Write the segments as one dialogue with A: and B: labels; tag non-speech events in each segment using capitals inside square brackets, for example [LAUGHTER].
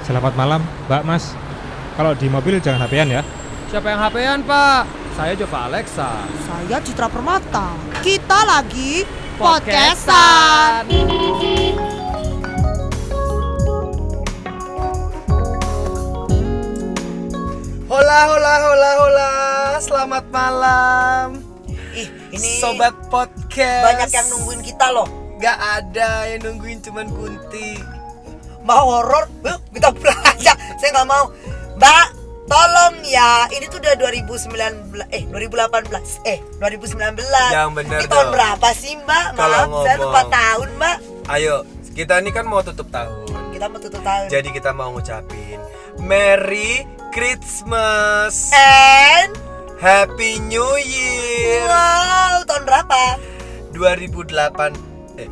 A: Selamat malam, Mbak Mas. Kalau di mobil jangan HP-an ya.
B: Siapa yang HP-an, Pak? Saya Jova Alexa.
C: Saya Citra Permata. Kita lagi
B: Podcastan.
C: podcastan.
D: Hola hola hola hola Selamat malam
C: Ih, ini
D: Sobat podcast
C: banyak yang nungguin kita loh.
D: Gak ada yang nungguin cuman Kunti
C: Mau horor? Kita pulang aja. Saya nggak mau. Mbak, tolong ya. Ini tuh udah 2019 eh 2018 eh 2019.
D: Yang bener
C: Ini tahun
D: dong.
C: berapa sih, Mbak? Maaf, saya lupa
D: ngomong.
C: tahun, Mbak.
D: Ayo kita ini kan mau tutup tahun
C: Kita mau tutup tahun.
D: Jadi kita mau ngucapin Merry Christmas
C: And
D: Happy New Year
C: wow, tahun berapa?
D: 2008 Eh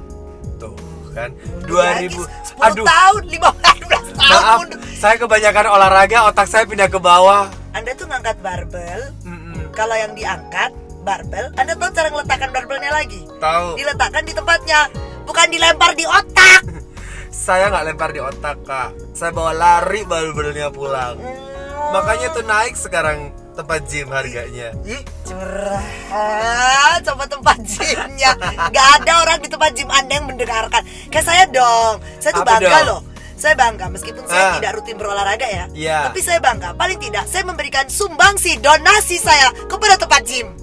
D: tuh kan
C: Lagi
D: 2000
C: 10
D: Aduh
C: tahun, 15 tahun.
D: maaf Saya kebanyakan olahraga otak saya pindah ke bawah
C: Anda tuh ngangkat barbel,
D: Mm-mm.
C: kalau yang diangkat barbel, Anda tahu cara ngeletakkan barbelnya lagi?
D: Tahu
C: Diletakkan di tempatnya, bukan dilempar di otak. [LAUGHS]
D: Saya nggak lempar di otak kak Saya bawa lari barbelnya pulang
C: Hmm.
D: Makanya tuh naik sekarang tempat gym harganya?
C: Ih, curhat coba tempat gymnya. Gak ada orang di tempat gym Anda yang mendengarkan. Kayak saya dong. Saya tuh
D: Apa
C: bangga
D: dong?
C: loh. Saya bangga. Meskipun saya
D: Ah.
C: tidak rutin berolahraga ya.
D: Iya.
C: Tapi saya bangga. Paling tidak saya memberikan sumbangsi donasi saya kepada tempat gym.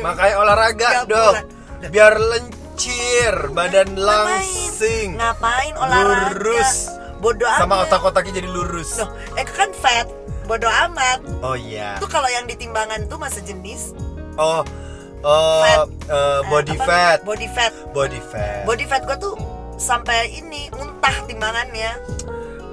D: Makanya olahraga
C: Nggak
D: dong.
C: boleh.
D: Biar lencir Badan
C: Ngapain?
D: langsing.
C: Ngapain olahraga?
D: Lurus.
C: Bodoh
D: Sama
C: amat.
D: otak-otaknya jadi lurus.
C: Loh, eh kan fat Bodoh amat
D: Oh iya
C: Itu kalau yang di timbangan tuh masa jenis
D: Oh Oh
C: Fat.
D: eh, Body
C: apa?
D: fat
C: Body fat
D: Body fat
C: Body fat gua tuh sampai ini muntah timbangannya.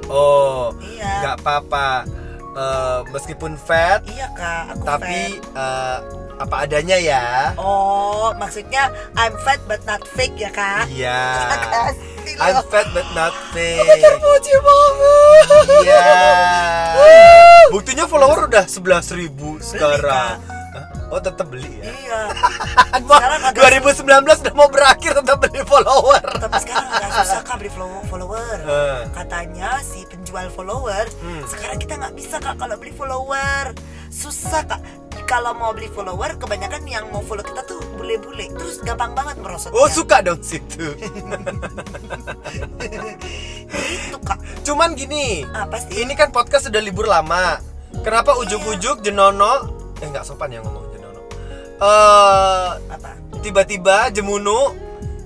D: Oh
C: Iya.
D: nggak apa-apa Eh, Meskipun fat
C: Iya kak, aku
D: Tapi
C: fat.
D: eh, Apa adanya ya
C: Oh, maksudnya I'm fat but not fake ya kak?
D: Iya [LAUGHS]
C: loh.
D: I'm fat but not fake
C: Terpuji banget.
D: Iya. [LAUGHS] Buktinya follower udah 11.000 ribu sekarang. Hah? Oh tetap beli ya.
C: Iya. [LAUGHS] Sekarang agak-
D: 2019 udah mau berakhir tetap beli follower.
C: Tapi sekarang agak susah kak beli follow- follower.
D: Eh.
C: Katanya si penjual follower.
D: Hmm.
C: Sekarang kita nggak bisa kak kalau beli follower. Susah kak. Kalau mau beli follower, kebanyakan yang mau follow kita tuh bule-bule. Terus gampang banget merosotnya.
D: Oh suka dong situ.
C: Itu kak.
D: Cuman gini,
C: Apa sih?
D: ini kan podcast sudah libur lama. Kenapa ujuk-ujuk Jenono? Eh nggak sopan ya ngomong Jenono. Eh
C: Apa?
D: tiba-tiba Jemunu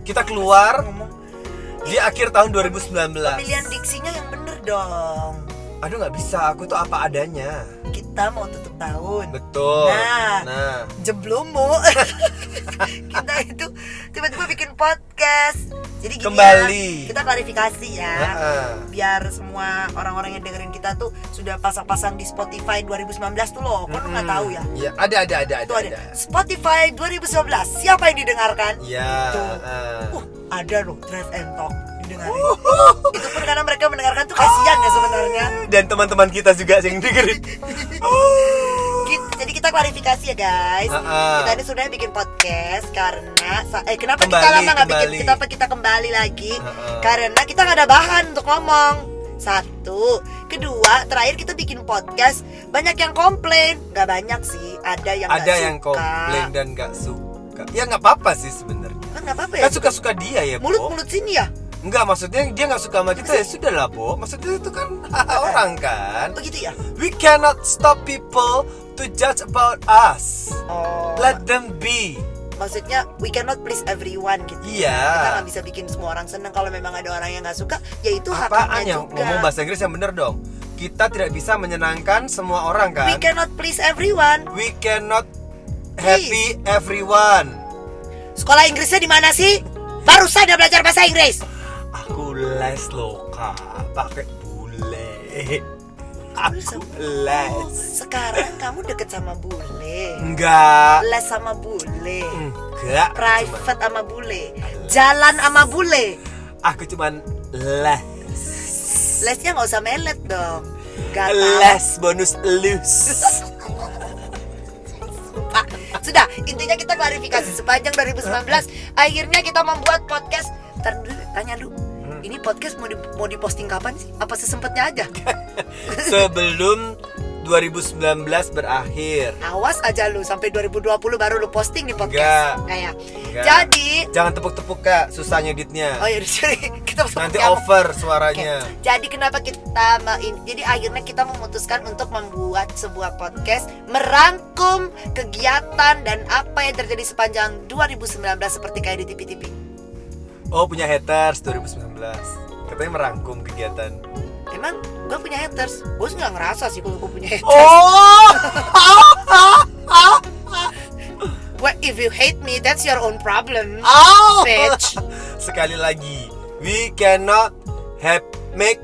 D: kita keluar
C: Ngomong.
D: di akhir tahun 2019.
C: Pemilihan diksinya yang bener dong.
D: Aduh nggak bisa, aku tuh apa adanya.
C: Kita mau tutup tahun.
D: Betul.
C: Nah.
D: nah.
C: Jeblumu. [LAUGHS] kita itu tiba-tiba bikin podcast. Jadi gini
D: Kembali.
C: ya, kita klarifikasi ya.
D: Heeh.
C: Biar semua orang-orang yang dengerin kita tuh sudah pasang-pasang di Spotify 2019 tuh loh. Kok lu nggak tahu ya?
D: Ya, ada ada ada ada.
C: Itu ada Spotify 2019. Siapa yang didengarkan?
D: Ya.
C: Tuh.
D: heeh.
C: Uh, ada loh Drive and Talk didengarin. [LAUGHS] Itu pun karena mereka mendengarkan tuh kasihan ya sebenarnya.
D: Dan teman-teman kita juga yang dengerin. [LAUGHS]
C: Kita- jadi kita klarifikasi ya guys.
D: Ha-ha.
C: Kita ini sudah bikin podcast karena eh kenapa kita
D: Kembali,
C: lama nggak bikin? Kenapa kita kembali lagi?
D: Ha-ha.
C: Karena kita nggak ada bahan untuk ngomong. Satu, kedua, terakhir kita bikin podcast banyak yang komplain. Nggak banyak sih, ada yang
D: ada yang
C: suka.
D: komplain dan nggak suka. Ya nggak apa-apa sih sebenarnya.
C: Kan nggak apa-apa ya.
D: Kan suka-suka dia ya, Bo.
C: Mulut-mulut sini ya.
D: Enggak, maksudnya dia nggak suka sama kita ya sudah lah, Bo. Maksudnya itu kan [LAUGHS] orang kan.
C: Begitu ya.
D: We cannot stop people to judge about us.
C: Oh.
D: Let them be.
C: maksudnya we cannot please everyone gitu
D: Iya.
C: kita nggak bisa bikin semua orang seneng kalau memang ada orang yang nggak suka ya itu
D: Apaan
C: haknya
D: yang
C: juga
D: ngomong bahasa Inggris yang bener dong? Kita tidak bisa menyenangkan semua orang kan?
C: we cannot please everyone
D: We cannot happy everyone.
C: sekolah Inggrisnya di mana sih baru saja belajar bahasa Inggris
D: les loh kak, pakai bule. Aku les.
C: Oh, sekarang kamu deket sama bule
D: Enggak,
C: les sama bule
D: enggak.
C: private sama bule jalan sama bule
D: Aku cuman les.
C: lesnya nggak usah melet dong Gatal.
D: Les bonus lus.
C: Sudah intinya kita klarifikasi sepanjang 2019 akhirnya kita membuat podcast Ntar dulu, tanya dulu Ini podcast mau di, mau diposting kapan sih? Apa sesempatnya aja? [LAUGHS]
D: Sebelum 2019 berakhir.
C: Awas aja lu sampai 2020 baru lu posting di
D: Enggak.
C: podcast. Kayak.
D: Enggak.
C: Jadi
D: Jangan tepuk-tepuk kak, susah ngeditnya.
C: Oh ya [LAUGHS] sorry kita
D: Nanti
C: ke-
D: over suaranya.
C: Jadi kenapa kita jadi akhirnya kita memutuskan untuk membuat sebuah podcast merangkum kegiatan dan apa yang terjadi sepanjang 2019 seperti kayak di TV-TV.
D: Oh punya haters 2019. Katanya merangkum kegiatan.
C: Emang gue punya haters? Gue nggak ngerasa sih kalau gue punya haters.
D: Oh, [LAUGHS]
C: Well, if you hate me, that's your own problem.
D: oh.
C: Bitch. [LAUGHS]
D: Sekali lagi, we cannot have make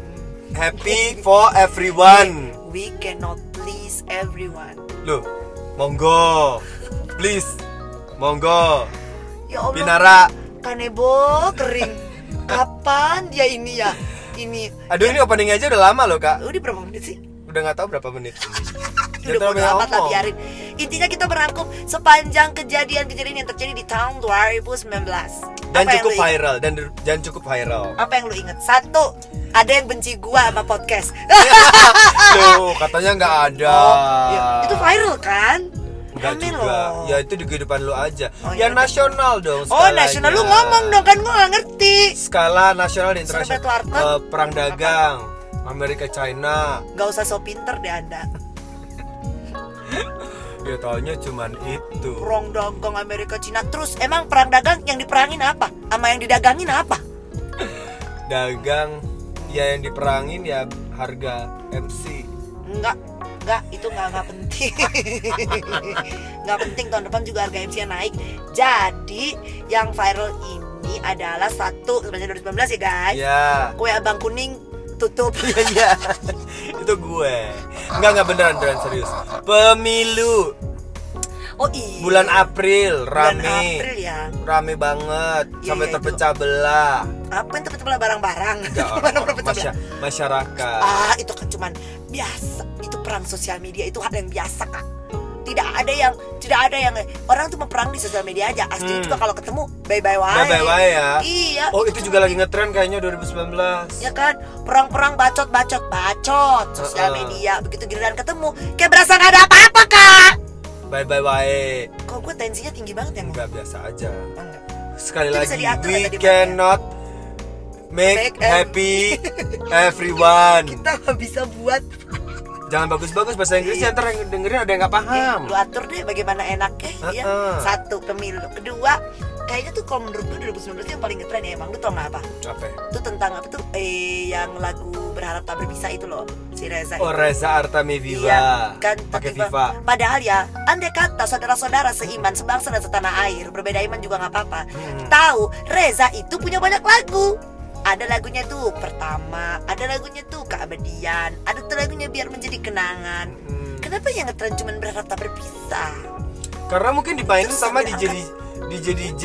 D: happy for everyone.
C: We cannot please everyone.
D: Loh, monggo, please, monggo.
C: Ya Allah.
D: Binara.
C: Kanebo kering. Kapan dia ini ya? Ini
D: Aduh ini opening aja udah lama loh kak.
C: udah berapa menit sih?
D: Udah nggak tahu berapa menit. [LAUGHS]
C: Udah bodo amat lah biarin Intinya kita merangkum sepanjang kejadian-kejadian yang terjadi di tahun 2019
D: Dan
C: Apa
D: cukup viral dan dan cukup viral.
C: Apa yang lu inget? Satu Ada yang benci gua sama podcast [LAUGHS]
D: Loh, katanya nggak ada.
C: Oh, iya. Itu viral kan?
D: Enggak juga.
C: loh.
D: Ya itu di kehidupan lu aja.
C: Oh,
D: ya
C: iya.
D: nasional dong.
C: Oh nasional lu ngomong dong kan gua gak ngerti
D: Skala nasional dan internasional. Eh, perang dagang. Amerika China.
C: Gak usah so pinter deh anda [LAUGHS]
D: Ya taunya cuman itu.
C: Perang dagang Amerika Cina Terus emang perang dagang yang diperangin apa? Sama yang didagangin apa?
D: Dagang ya yang diperangin ya harga MC.
C: Enggak, enggak itu enggak enggak penting. [LAUGHS] Enggak penting tahun depan juga harga MC naik. Jadi yang viral ini adalah satu sebenarnya 2019 ya guys.
D: Ya.
C: Kue abang kuning tutup. [LAUGHS]
D: Iya iya. itu gue. Enggak enggak beneran beneran serius. Pemilu
C: Oh iya.
D: bulan April
C: Bulan
D: rame.
C: April ya.
D: Rame banget
C: Iya,
D: sampai
C: iya,
D: terpecah belah.
C: Apa yang terpecah belah barang-barang?
D: Ya, [LAUGHS] masya- masyarakat.
C: Ah, itu kan cuman biasa. Itu perang sosial media itu hal yang biasa, Kak. Tidak ada yang tidak ada yang orang tuh memperang di sosial media aja. Asli
D: Hmm.
C: juga kalau ketemu bye-bye wae.
D: Bye-bye wae ya.
C: Iya.
D: Oh itu juga lagi ngetren kayaknya 2019.
C: ya kan perang-perang bacot-bacot bacot sosial
D: Heeh.
C: media begitu giliran ketemu kayak berasa nggak ada apa-apa kak
D: Bye bye wae.
C: kok gue tensinya tinggi banget ya
D: Enggak biasa aja.
C: Oh, enggak.
D: Sekali
C: Itu
D: lagi
C: diatur
D: we
C: ya
D: cannot make
C: Make
D: happy [LAUGHS] everyone.
C: kita nggak bisa buat
D: Jangan bagus-bagus bahasa Inggrisnya ntar yang dengerin ada yang nggak paham.
C: lu atur deh bagaimana enaknya ya
D: Heeh.
C: satu pemilu kedua kayaknya tuh kalau menurut gue 2019 yang paling ngetren ya emang lu tau nggak apa
D: Apa?
C: itu tentang apa tuh eh yang lagu berharap tak berpisah itu loh si Reza
D: Oh
C: itu.
D: Reza Artami Viva.
C: Iya, kan
D: Pakai Viva.
C: Padahal ya, andai kata saudara-saudara seiman, sebangsa dan setanah air, berbeda iman juga nggak apa-apa.
D: Hmm.
C: Tahu, Reza itu punya banyak lagu. Ada lagunya tuh pertama, ada lagunya tuh keabadian, ada tuh lagunya biar menjadi kenangan.
D: Hmm.
C: Kenapa yang ngetren cuman berharap tak berpisah?
D: Karena mungkin dimainin
C: Terus
D: sama
C: sambil
D: DJ DJ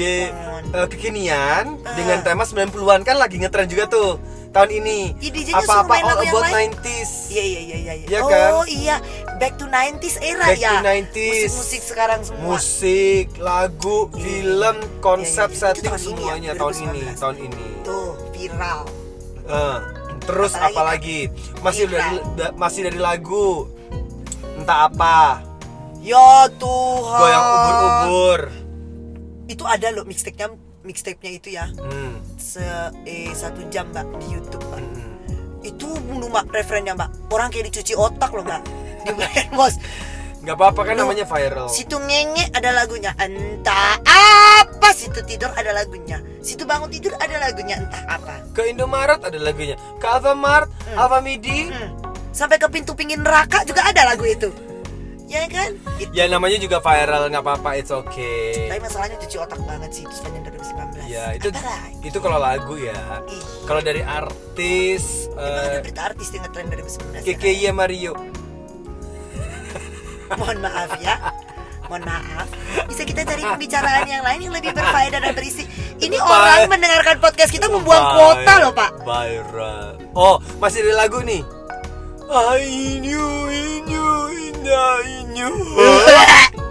D: eh, kekinian
C: Ah.
D: dengan tema 90-an kan lagi ngetren juga tuh tahun ini.
C: Suruh
D: Apa-apa all about
C: lain.
D: 90s.
C: Iya iya iya iya.
D: Iya
C: oh
D: kan?
C: iya, back to 90s era
D: Back
C: ya.
D: to 90s.
C: Musik-musik sekarang semua.
D: Musik, lagu,
C: Iya,
D: film,
C: iya,
D: konsep,
C: Iya, iya, iya.
D: setting
C: Itu tahun ini ya,
D: semuanya tahun ini,
C: 2019.
D: tahun ini.
C: Tuh, viral.
D: Eh, terus
C: Apalagi,
D: apalagi? Masih
C: Viral.
D: dari da- masih dari lagu. Entah apa.
C: Ya Tuhan.
D: Goyang ubur-ubur.
C: Itu ada loh mixtape-nya mixtape-nya itu ya.
D: Hmm.
C: Se eh, satu jam mbak di YouTube mbak.
D: hmm.
C: Itu bunuh mbak referennya mbak. Orang kayak dicuci otak loh mbak. Di [LAUGHS] bos.
D: Gak apa-apa kan
C: Loh,
D: namanya viral.
C: Situ ngenge ada lagunya. Entah apa. Situ tidur ada lagunya. Situ bangun tidur ada lagunya. Entah apa.
D: Ke Indomaret ada lagunya. Ke Alfamart,
C: Hmm.
D: Alfamidi.
C: Hmm. Sampai ke pintu pingin neraka juga ada lagu itu. Ya kan? Itu.
D: Ya namanya juga viral, nggak apa-apa, it's okay.
C: Tapi masalahnya cuci otak banget sih itu sepanjang 2019.
D: Ya itu
C: Apa lagi?
D: itu kalau lagu ya. Kalau dari artis
C: Emang ada
D: eh,
C: berita artis yang ngetren 2019 ya?
D: KKY Mario. [LAUGHS]
C: Mohon maaf ya Mohon maaf Bisa kita cari pembicaraan yang lain yang lebih berfaedah dan berisi Ini
D: Bye.
C: orang mendengarkan podcast kita membuang kuota loh pak
D: Viral. Oh, masih ada lagu nih. I knew, I knew, [LAUGHS]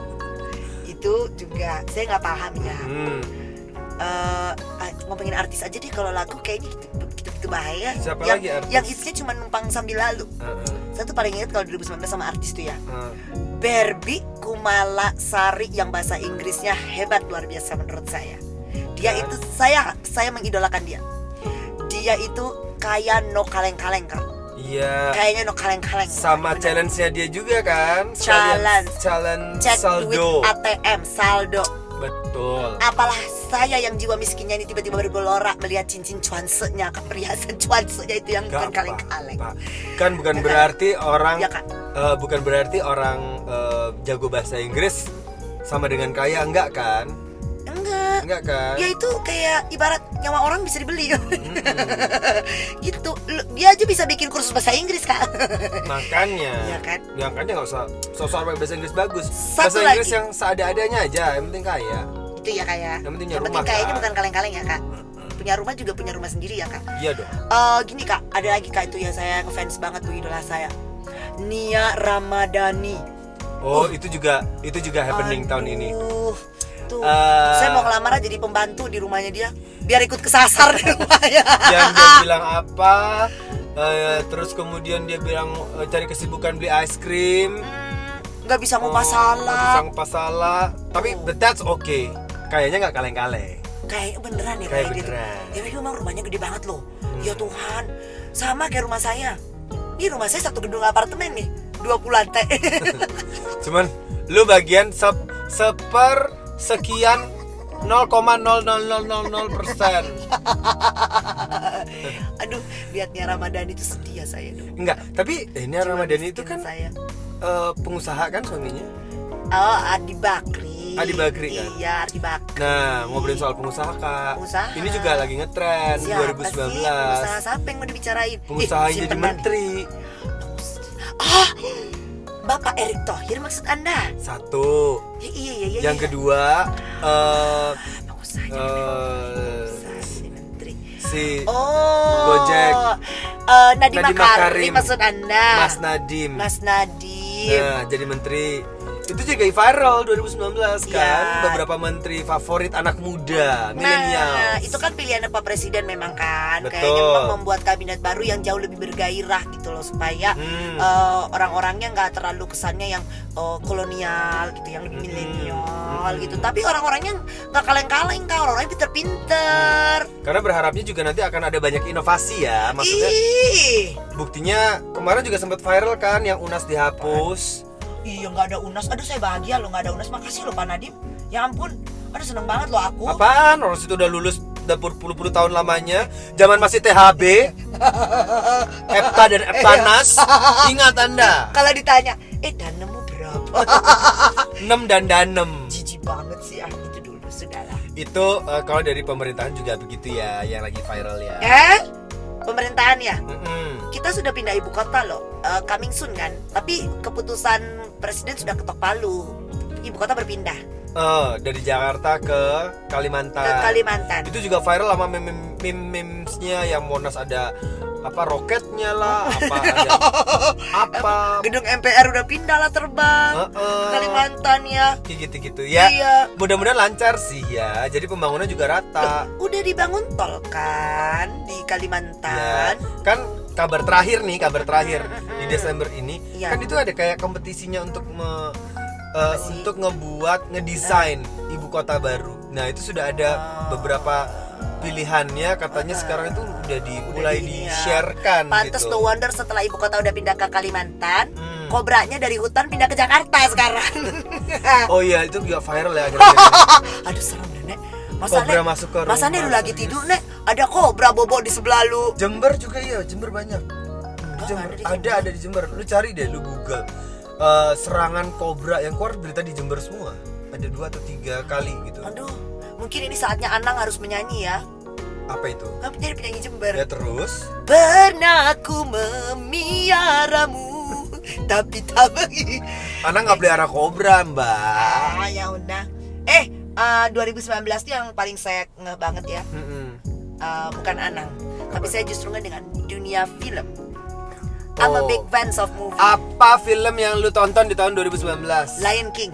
C: Itu juga saya nggak paham ya
D: Hmm.
C: Ah, Ngomongin artis aja deh kalau lagu kayaknya gitu, gitu, gitu itu bahaya.
D: Siapa
C: yang,
D: lagi artis?
C: Yang hitsnya cuma numpang sambil lalu.
D: Heeh.
C: Saya tuh paling ingat kalau 2019 sama artis tuh ya.
D: Heeh.
C: Barbie Kumala Sari yang bahasa Inggrisnya hebat luar biasa menurut saya. Dia
D: Ya.
C: itu saya saya mengidolakan dia. Dia itu kayak no kaleng-kaleng kan.
D: Iya.
C: Kayaknya no kaleng-kaleng.
D: Sama challenge-nya dia juga kan?
C: Challenge.
D: Challenge
C: Cek duit
D: saldo.
C: ATM saldo.
D: Betul.
C: Apalah saya yang jiwa miskinnya ini tiba-tiba bergelora melihat cincin cuansenya, perhiasan cuansenya itu yang bukan
D: Gak
C: kaleng-kaleng.
D: apa-apa. Kan bukan berarti orang
C: Ya, Kak.
D: eh, bukan berarti orang eh, jago bahasa Inggris sama dengan kaya enggak kan?
C: Enggak.
D: Enggak kan?
C: Dia itu kayak ibarat nyawa orang bisa dibeli. [LAUGHS] gitu. Lu- Dia aja bisa bikin kursus bahasa Inggris, Kak. [LAUGHS]
D: Makanya.
C: Iya kan?
D: Ya kan nggak usah sosok pakai bahasa Inggris bagus.
C: Satu
D: bahasa Inggris
C: lagi.
D: yang seada-adanya aja, yang penting kaya.
C: itu ya kayak.
D: Yang penting punya
C: Yang
D: rumah,
C: penting kayaknya bukan kaleng-kaleng ya, Kak. Punya rumah juga punya rumah sendiri ya, Kak.
D: Iya dong.
C: Eh gini, Kak, ada lagi Kak itu ya saya ngefans banget tuh idola saya. Nia Ramadhani.
D: Oh, itu juga itu juga happening tahun ini.
C: Tuh,
D: Eh.
C: saya mau ngelamar jadi pembantu di rumahnya dia, biar ikut kesasar di rumahnya.
D: Yang dia [LAUGHS] bilang apa? eh, terus kemudian dia bilang eh, cari kesibukan beli es krim.
C: Hmm, nggak bisa
D: Oh,
C: ngupas
D: nggak
C: salah.
D: Bisa ngupas salah. Tapi but that's okay. Kayaknya nggak kaleng-kaleng.
C: Kayak beneran ya
D: Kayak
C: kayak gitu.
D: beneran.
C: Ya itu memang rumahnya gede banget loh. Ya Tuhan, sama kayak rumah saya. Ini rumah saya satu gedung apartemen nih, 20 lantai. [LAUGHS]
D: Cuman lu bagian sep, seper sekian 0,00000 persen. [LAUGHS]
C: Aduh, lihatnya Ramadan itu sedih ya saya dong.
D: Enggak, tapi eh, ini Ramadhani itu kan
C: saya.
D: eh, pengusaha kan suaminya.
C: Oh, Adi Bakri.
D: Adi Bakri kan?
C: Iya, Adi Bakri.
D: Nah, ngobrolin soal pengusaha kak.
C: Pengusaha.
D: Ini juga lagi ngetren
C: Siapa
D: 2019.
C: sih pengusaha siapa yang mau dibicarain?
D: Pengusaha yang jadi menteri.
C: Ah, Bapak Erick Thohir maksud Anda?
D: Satu.
C: Ya, iya, iya, iya.
D: Yang
C: iya.
D: kedua eh
C: jadi menteri.
D: si
C: Oh,
D: Gojek.
C: Eh, Nadiem
D: Nadiem
C: Makarim
D: Makarim.
C: maksud Anda?
D: Mas Nadim.
C: Mas Nadim.
D: Nah, jadi menteri. Itu juga viral 2019 kan.
C: Iya.
D: Beberapa menteri favorit anak muda, milenial.
C: Nah, itu kan pilihan Pak Presiden memang kan.
D: Betul.
C: Kayaknya memang membuat kabinet baru yang jauh lebih bergairah gitu loh supaya
D: Hmm.
C: eh, orang-orangnya nggak terlalu kesannya yang eh, kolonial gitu, yang lebih
D: Hmm.
C: milenial
D: Hmm.
C: gitu. Tapi orang-orangnya nggak kaleng-kaleng kan, orang-orangnya pinter-pinter.
D: Karena berharapnya juga nanti akan ada banyak inovasi ya. Maksudnya
C: Ih,
D: buktinya kemarin juga sempat viral kan yang UNAS dihapus.
C: Iya nggak ada unas. Aduh saya bahagia loh nggak ada unas. Makasih loh Pak Nadim. Ya ampun, aduh seneng banget loh aku.
D: Apaan? Orang situ udah lulus udah berpuluh-puluh tahun lamanya. Zaman masih THB. [LAUGHS] EPTA dan EPTANAS. [LAUGHS] Ingat Anda.
C: Kalau ditanya, eh danemu berapa? [LAUGHS]
D: 6 dan danem.
C: Jijik banget sih ah itu dulu sudahlah.
D: Itu eh, kalau dari pemerintahan juga begitu ya, yang lagi viral ya.
C: Eh, pemerintahan ya.
D: Mm-mm.
C: Kita sudah pindah ibu kota loh, Eh, coming soon kan. Tapi keputusan presiden sudah ketok palu. Ibu kota berpindah
D: Oh, dari Jakarta ke Kalimantan.
C: ke Kalimantan.
D: Itu juga viral sama meme meme memesnya yang Monas ada apa roketnya lah, [LAUGHS] apa ada apa
C: Gedung MPR udah pindah lah terbang
D: Heeh.
C: ke Kalimantan ya.
D: kayak gitu-gitu ya.
C: Iya.
D: Mudah-mudahan lancar sih ya. Jadi pembangunan juga rata.
C: Udah dibangun tol kan di
D: Ya,
C: Kalimantan.
D: kan kabar terakhir nih, kabar terakhir di Desember ini,
C: Iya.
D: kan itu ada kayak kompetisinya untuk me-
C: sih?
D: untuk ngebuat ngedesain ibu kota baru. Nah, itu sudah ada
C: Oh.
D: beberapa pilihannya katanya sekarang itu udah dimulai
C: di ini ya.
D: di-sharekan
C: Pantes
D: gitu.
C: no wonder setelah ibu kota udah pindah ke Kalimantan,
D: Hmm.
C: kobranya dari hutan pindah ke Jakarta sekarang. [LAUGHS]
D: Oh iya, itu juga viral ya [LAUGHS]
C: Aduh serem deh, Nek.
D: Kobra
C: Nek,
D: masuk ke
C: Masa
D: rumah,
C: Nek lu lagi tidur, Nek? Ada kobra bobo di sebelah lu.
D: Jember juga iya, Jember banyak.
C: Oh,
D: Jember.
C: ada di
D: Ada,
C: Jember.
D: ada di Jember. Lu cari deh, lu Google. Eh, serangan kobra yang keluar berita di Jember semua. Ada dua atau tiga kali gitu.
C: Aduh, mungkin ini saatnya Anang harus menyanyi ya.
D: Apa itu?
C: Kan jadi penyanyi Jember.
D: Ya terus.
C: Pernah aku memiaramu, tapi tak bagi.
D: Anak nggak pelihara kobra, Mbak.
C: Ah, ya udah. Eh, eh, 2019 itu yang paling saya ngeh banget ya.
D: Mm-mm.
C: Eh, bukan Anang, tapi saya justru ngeh dengan dunia film. I'm a
D: Oh.
C: big fans of movie.
D: Apa film yang lu tonton di tahun 2019?
C: Lion King.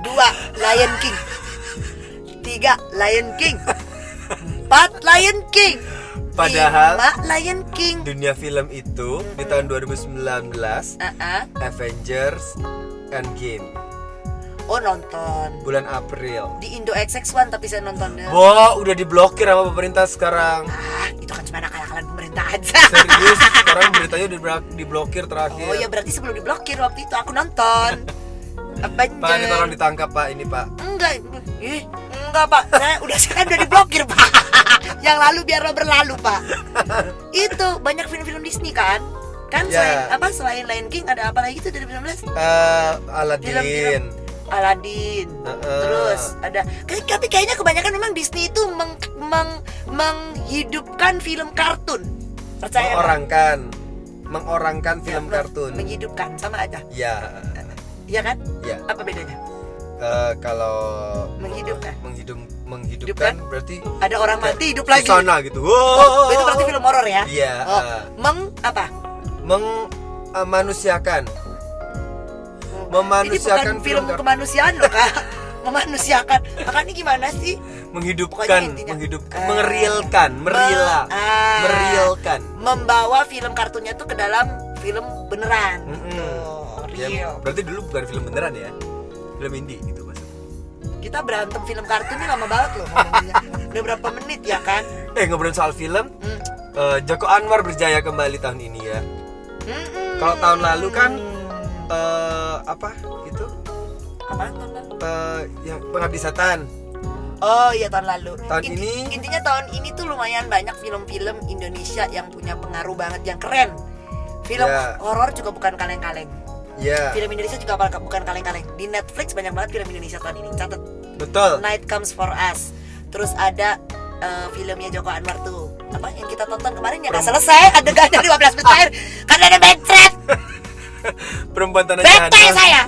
C: Dua, Lion King. Tiga, Lion King. Empat Lion King.
D: Padahal-
C: Lima Lion King.
D: dunia film itu di tahun 2019
C: Uh-uh.
D: Avengers Endgame
C: Oh nonton
D: bulan April.
C: di Indo XX1 tapi saya nontonnya.
D: Wah, udah diblokir sama pemerintah sekarang.
C: Ah, itu kan cuma akal-akalan pemerintah aja.
D: Serius, sekarang beritanya udah diblokir terakhir.
C: Oh ya berarti sebelum diblokir waktu itu aku nonton. [LAUGHS] Avengers.
D: Pak, ini tolong ditangkap Pak, ini Pak.
C: Enggak, ih, enggak pak. Saya udah [LAUGHS] saya kan udah diblokir pak. [LAUGHS] Yang lalu biarlah berlalu pak. [LAUGHS] Itu banyak film-film Disney kan? Kan
D: Ya.
C: selain apa selain Lion King ada apa lagi tuh dari 2019?
D: Eh, Aladdin.
C: Film-film. Aladdin.
D: Heeh.
C: Terus ada tapi kayaknya kebanyakan memang Disney itu meng, meng- menghidupkan film kartun. Percaya?
D: Mengorangkan mengorangkan film
C: Ya,
D: kartun.
C: Menghidupkan sama aja.
D: Ya,
C: Iya kan?
D: ya.
C: Apa bedanya?
D: Eh, kalau
C: Menghidupkan.
D: menghidup menghidupkan berarti
C: Ada orang mati hidup lagi.
D: sana gitu.
C: Oh, itu berarti film horor ya?
D: Iya.
C: Oh,
D: eh,
C: meng apa?
D: mengmanusiakan
C: Ini bukan
D: Memanusiakan
C: film
D: film kartun.
C: kemanusiaan loh kak [LAUGHS] Memanusiakan Makanya gimana sih?
D: Menghidupkan
C: intinya,
D: menghidupkan
C: eh,
D: mengerilkan merila
C: me- ah.
D: merilkan
C: Membawa film kartunnya tuh ke dalam film beneran
D: Mm-mm.
C: Tuh,
D: Ya, berarti dulu bukan film beneran ya film indie gitu maksudnya
C: Kita berantem film kartunnya lama banget loh Udah berapa menit ya kan?
D: eh ngobrol soal film
C: Hmm.
D: eh, Joko Anwar berjaya kembali tahun ini ya
C: Mm-mm.
D: Kalau tahun lalu kan, eh apa itu
C: Apaan tahun lalu?
D: eh yang pengabdi setan
C: Oh iya tahun lalu
D: Tahun
C: Inti-
D: ini-
C: Intinya tahun ini tuh lumayan banyak film-film Indonesia yang punya pengaruh banget Yang keren Film
D: Ya.
C: horor juga bukan kaleng-kaleng
D: ya
C: Film Indonesia juga bukan kaleng-kaleng. Di Netflix banyak banget film Indonesia tahun ini. Catat.
D: betul
C: Night Comes for Us. Terus ada eh, filmnya Joko Anwar tuh. Apa yang kita tonton kemarin ya nggak selesai adegannya 15 menit terakhir [LAUGHS] karena ada bencret.
D: perempuan tanah
C: Bete
D: jahanam
C: saya.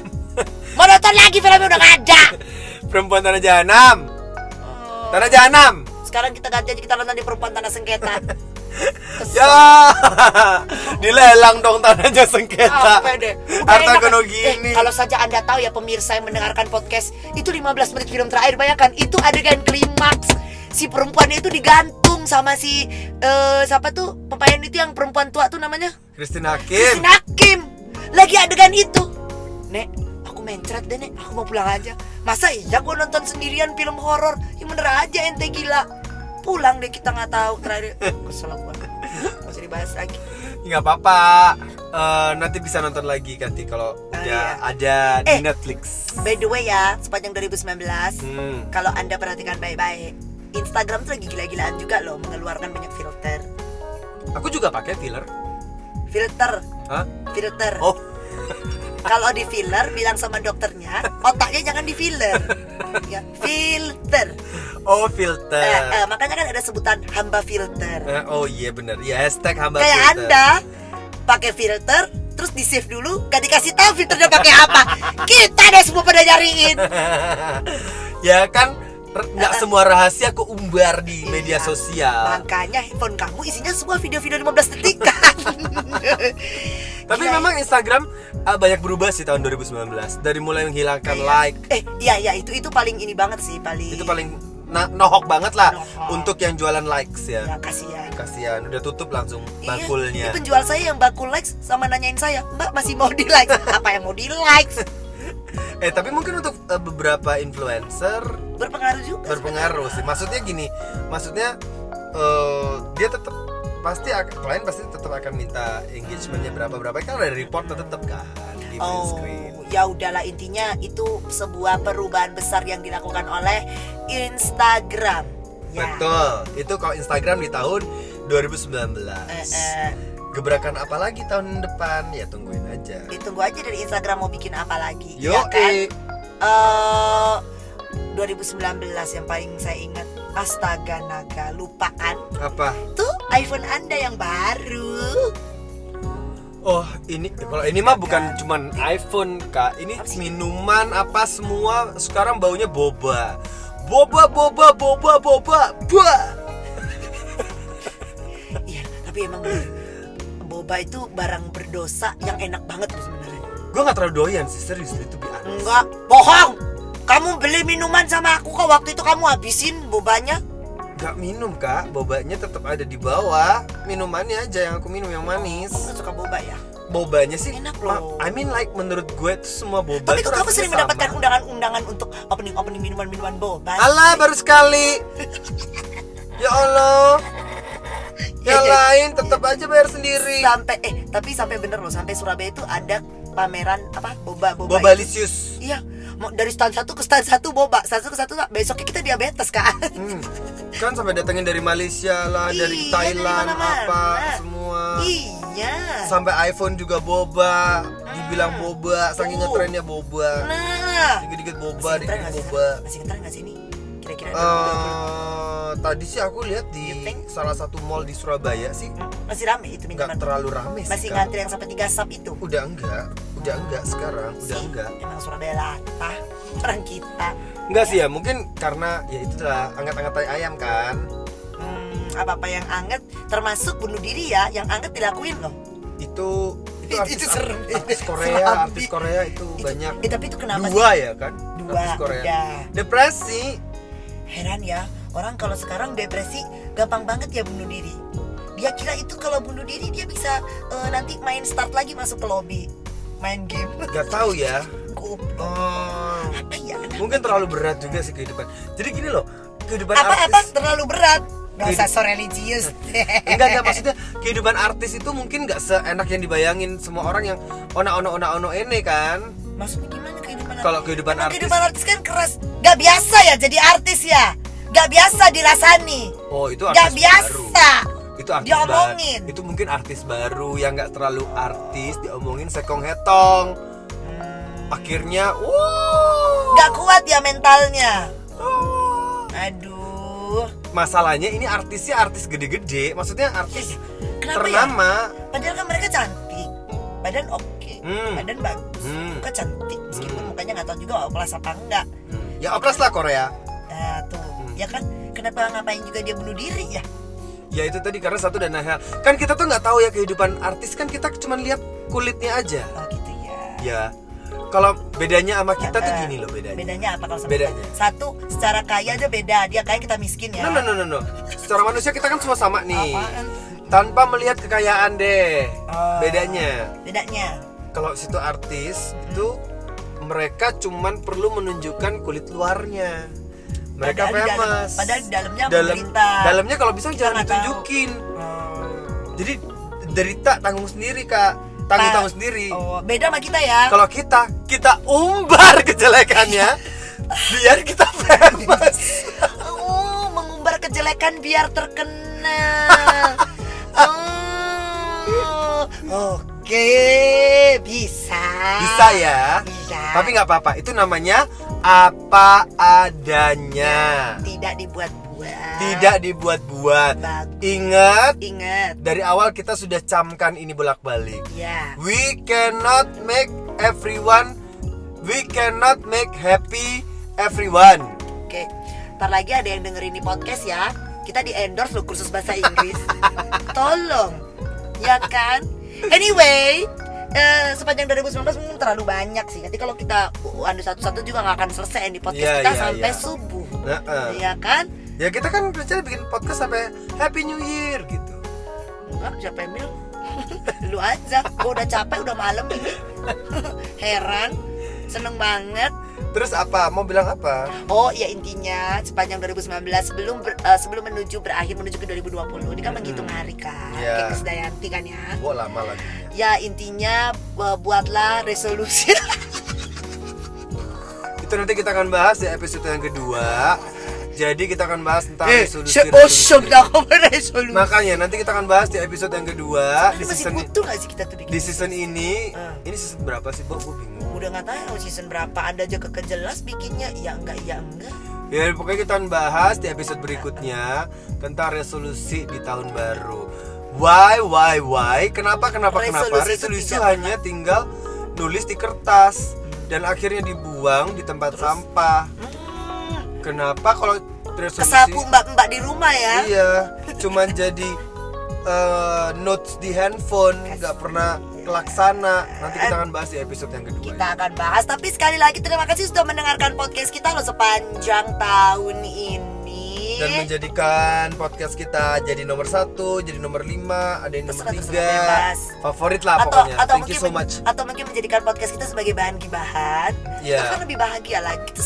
C: Mau nonton lagi filmnya udah nggak ada. [LAUGHS]
D: perempuan tanah jahanam tanah jahanam
C: Sekarang kita ganti aja kita nonton di Perempuan Tanah Sengketa. [LAUGHS]
D: Ya. [LAUGHS] Dilelang dong tanahnya sengketa.
C: Deh.
D: Harta
C: enak.
D: kono
C: Eh,
D: gini
C: kalau saja anda tahu ya pemirsa yang mendengarkan podcast itu 15 menit film terakhir. Bayangkan itu adegan klimaks. Si perempuannya itu digantung sama si eh, siapa tuh? Pemain itu yang perempuan tua tuh namanya?
D: Christine Hakim.
C: Christine Hakim. Lagi adegan itu. Nek aku mencret deh nek. Aku mau pulang aja. Masa iya gue nonton sendirian film horor? Ya bener aja ente gila pulang deh kita nggak tahu. Terakhir kesel gue masih dibahas lagi.
D: Nggak apa-apa. Eh, nanti bisa nonton lagi nanti kalau
C: Ah,
D: udah
C: iya.
D: ada
C: Eh.
D: di Netflix.
C: By the way ya, sepanjang 2019
D: Hmm.
C: Kalau anda perhatikan baik-baik Instagram tuh lagi gila-gilaan juga loh Mengeluarkan banyak filter.
D: Aku juga pakai filler.
C: Filter.
D: Hah?
C: Filter.
D: Oh [LAUGHS]
C: Kalau di filler bilang sama dokternya Otaknya jangan di filler. Ya, Filter.
D: Oh filter.
C: Eh, eh, Makanya kan ada sebutan hamba filter.
D: Eh, oh iya benar ya hashtag hamba
C: Kayak
D: filter.
C: Anda pakai filter Terus di save dulu Gak dikasih tahu filternya pakai apa. Kita deh semua pada nyariin. [LAUGHS]
D: Ya kan nggak semua rahasia aku umbar di
C: Iya.
D: media sosial.
C: Makanya handphone kamu isinya semua video-video 15 detik kan [LAUGHS]
D: tapi
C: Gila ya.
D: memang Instagram ah, banyak berubah sih tahun 2019 dari mulai menghilangkan
C: Kayak-
D: like
C: Eh iya iya itu itu paling ini banget sih paling
D: itu paling nohok banget lah
C: Nohok.
D: untuk yang jualan likes
C: ya
D: ya
C: kasihan
D: kasihan udah tutup langsung
C: Iya,
D: bakulnya
C: ini penjual saya yang bakul likes sama nanyain saya, Mbak masih mau di likes? [LAUGHS] Apa yang mau di likes? [LAUGHS]
D: eh tapi mungkin untuk eh, beberapa influencer
C: Berpengaruh juga.
D: berpengaruh sih maksudnya gini maksudnya eh, dia tetap pasti klien pasti tetap akan minta engagementnya berapa berapa kan ada report tetap kan di
C: Oh,
D: screen
C: ya udahlah intinya itu sebuah perubahan besar yang dilakukan oleh Instagram. Ya.
D: betul itu kalau Instagram di tahun 2019
C: Eh, eh,
D: gebrakan apa lagi tahun depan ya tungguin aja
C: ditunggu aja dari Instagram mau bikin apa lagi.
D: yo
C: ya kan?
D: eh.
C: Eh, 2019 yang paling saya ingat Astaga naga lupakan
D: apa?
C: Tuh iPhone anda yang baru.
D: Oh ini kalau ini mah bukan cuman iPhone kak. Ini
C: Apa
D: minuman apa semua? Sekarang baunya boba. Boba boba boba boba
C: Iya tapi emang Boba itu barang berdosa yang enak banget sebenarnya.
D: Gue nggak terlalu doyan sih serius. Itu biasa.
C: Enggak bohong Kamu beli minuman sama aku kok waktu itu kamu habisin bobanya
D: Gak minum kak, bobanya tetap ada di bawah. Minumannya aja yang aku minum yang manis.
C: Kamu suka boba ya?
D: Bobanya sih,
C: Enak loh.
D: I mean like menurut gue tuh semua boba
C: Tapi kok kamu sering
D: sama.
C: mendapatkan undangan-undangan untuk opening-opening minuman-minuman boba?
D: Alah baru sekali. ya Allah.
C: Ya,
D: Yang [LAUGHS] lain tetap aja bayar sendiri.
C: Sampai eh tapi sampai bener loh sampai Surabaya itu ada pameran apa boba boba.
D: Boba
C: itu.
D: lisius.
C: Iya, mau dari stand satu ke stand satu boba, stand satu ke satu besoknya kita diabetes kan.
D: Hmm. Kan sampai datengin dari Malaysia lah, dari
C: Iya, dari
D: Thailand
C: mana-mana.
D: apa semua.
C: iya.
D: Sampai iPhone juga boba, dibilang boba, saking
C: Oh.
D: ngetrennya boba.
C: Nah,
D: Dikit-dikit boba,
C: masih ngetren
D: dikit
C: nggak sih?
D: boba.
C: Masih ngetren nggak sih ini? Kira-kira
D: Eh, tadi sih aku lihat di salah satu mall di Surabaya sih
C: masih rame itu
D: nggak
C: minuman.
D: terlalu rame sih.
C: Masih
D: Kak.
C: ngantri yang sampai tiga sap itu.
D: Udah enggak, udah enggak sekarang, udah
C: Sih,
D: enggak.
C: Emang Surabaya latah [LAUGHS] orang kita.
D: Enggak sih ya, mungkin karena ya itulah angkat-angkat tai ayam kan.
C: Hmm, apa-apa yang anget termasuk bunuh diri ya, yang anget dilakuin loh.
D: Itu itu artis,
C: itu serem.
D: artis [LAUGHS] Korea, artis Korea itu
C: Itu-
D: banyak.
C: eh, tapi itu kenapa
D: Dua ya kan?
C: Dua,
D: Artis Korea.
C: udah.
D: Depresi.
C: Heran ya, orang kalau sekarang depresi gampang banget ya bunuh diri. Dia kira itu kalau bunuh diri dia bisa eh, nanti main start lagi masuk ke lobby, main game. [LAUGHS]
D: Gak tahu ya.
C: Goblok.
D: Oh,
C: Apa ya?
D: Mungkin terlalu berat juga sih kehidupan. Jadi gini loh, kehidupan
C: Apa-apa
D: artis.
C: terlalu berat. Gak usah so religius. [LAUGHS]
D: Enggak enggak maksudnya kehidupan artis itu mungkin nggak seenak yang dibayangin semua orang yang ona ona ona ono ene kan.
C: Maksudnya gimana?
D: Kalau kehidupan
C: Emang
D: artis-
C: kehidupan artis kan keras. Gak biasa ya jadi artis ya. Gak biasa dirasani.
D: Oh itu
C: Gak
D: artis
C: biasa.
D: baru. Itu artis
C: Diomongin.
D: baru. Itu mungkin artis baru yang nggak terlalu artis diomongin sekong hetong. Akhirnya, wow.
C: Gak kuat ya mentalnya.
D: Oh.
C: Aduh.
D: Masalahnya ini artisnya artis gede-gede, maksudnya artis
C: Kenapa ya?
D: ternama.
C: Padahal kan mereka cantik. Badan oke.
D: Hmm.
C: Badan bagus.
D: Hmm.
C: Muka cantik. Meskipun
D: Hmm.
C: mukanya nggak tahu juga kelas apa enggak.
D: Ya oplas lah Korea.
C: Nah tuh.
D: Hmm.
C: Ya kan? Kenapa ngapain juga dia bunuh diri ya?
D: Ya itu tadi karena satu dan hal. Kan kita tuh nggak tahu ya kehidupan artis kan kita cuma lihat kulitnya aja.
C: Oh gitu ya.
D: Ya. Kalau bedanya sama kita tuh
C: Eh,
D: gini loh bedanya.
C: Bedanya apa kalau sama
D: Bedanya.
C: kita? Satu, secara kaya aja beda. Dia kaya kita miskin ya.
D: No, no, no, no, no. Secara manusia kita kan semua sama nih.
C: Apaan?
D: Tanpa melihat kekayaan deh.
C: Oh.
D: Bedanya.
C: Bedanya.
D: Kalau situ artis itu mereka cuman perlu menunjukkan kulit luarnya. Mereka
C: Padahal di dalam-
D: famous.
C: padahal di dalamnya
D: Dalam,
C: menderita.
D: dalamnya kalau bisa
C: Kita
D: jangan ditunjukin.
C: Oh.
D: Jadi derita tanggung sendiri kak. Tanggung tanggung sendiri.
C: Oh, beda sama kita ya.
D: Kalau kita kita umbar [LAUGHS] kejelekannya biar kita famous.
C: Oh, mengumbar kejelekan biar terkenal. [LAUGHS] Oh, oke, bisa.
D: Bisa ya.
C: Bisa.
D: Tapi nggak apa-apa. Itu namanya apa adanya.
C: Tidak dibuat-buat.
D: Tidak dibuat-buat. Ingat
C: Ingat.
D: dari awal kita sudah camkan ini bolak-balik.
C: Ya.
D: We cannot make everyone we cannot make happy everyone.
C: Oke. Ntar lagi ada yang dengerin di podcast ya. Kita di endorse lo kursus bahasa Inggris. [LAUGHS] Tolong. Ya kan? Anyway, eh, sepanjang 2019 mungkin terlalu banyak sih. Nanti kalau kita anu satu-satu juga nggak akan selesai di podcast
D: Iya,
C: kita
D: iya,
C: sampai
D: iya.
C: subuh.
D: Nah,
C: Ya kan?
D: ya kita kan rencana bikin podcast sampai Happy New Year gitu.
C: Enggak, siapa yang bilang? [LAUGHS] Lu aja. Gue udah capek, udah malam ini. [LAUGHS] Heran. Seneng banget.
D: Terus apa? Mau bilang apa?
C: Oh ya intinya sepanjang 2019 sebelum ber- eh, sebelum menuju berakhir menuju ke 2020 ini kan menghitung hari kan
D: Iya.
C: kayak Krisdayanti kan ya.
D: Wah lama lagi.
C: Ya intinya eh, buatlah resolusi. [LAUGHS]
D: Itu nanti kita akan bahas di episode yang kedua. Jadi kita akan bahas tentang
C: eh,
D: resolusi.
C: seosok
D: resolusi.
C: dah resolusi.
D: Makanya nanti kita akan bahas di episode yang kedua di
C: Ini masih
D: season
C: butuh gak sih kita tuh bikin?
D: di season ini.
C: Ah.
D: Ini season berapa sih, Bo? Gue bingung.
C: Udah nggak tahu season berapa ada aja kekejelas bikinnya ya enggak ya enggak.
D: Ya pokoknya kita akan bahas di episode berikutnya tentang resolusi di tahun baru. Why, why, why? Kenapa, kenapa, kenapa?
C: Resolusi itu
D: Resolusi hanya tinggal nulis di kertas dan akhirnya dibuang di tempat sampah.
C: Hmm,
D: Kenapa kalau resolusi?
C: kesapu mbak-mbak di rumah ya.
D: Iya, cuman jadi eh, notes di handphone, nggak pernah kelaksana. Nanti kita akan bahas di episode yang kedua.
C: Kita akan bahas tapi sekali lagi terima kasih sudah mendengarkan podcast kita loh sepanjang tahun ini.
D: dan menjadikan podcast kita jadi nomor satu, jadi nomor lima, ada yang nomor
C: Terserah,
D: tiga,
C: terserah,
D: favorit lah
C: atau
D: pokoknya.
C: atau
D: Thank
C: mungkin
D: you so much.
C: atau mungkin menjadikan podcast kita sebagai bahan gibahan
D: Iya.
C: kita kan lebih bahagia lah kita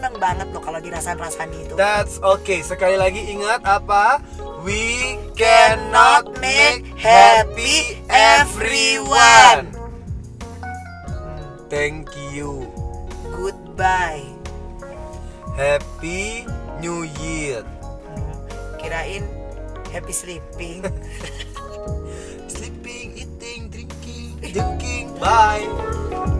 C: seneng banget loh kalau dirasain-rasani itu
D: That's okay. Sekali lagi ingat apa? We
C: Cannot make happy everyone.
D: Thank you.
C: goodbye
D: Happy New Year.
C: kirain happy sleeping [LAUGHS]
D: Sleeping, eating, drinking, drinking. Bye.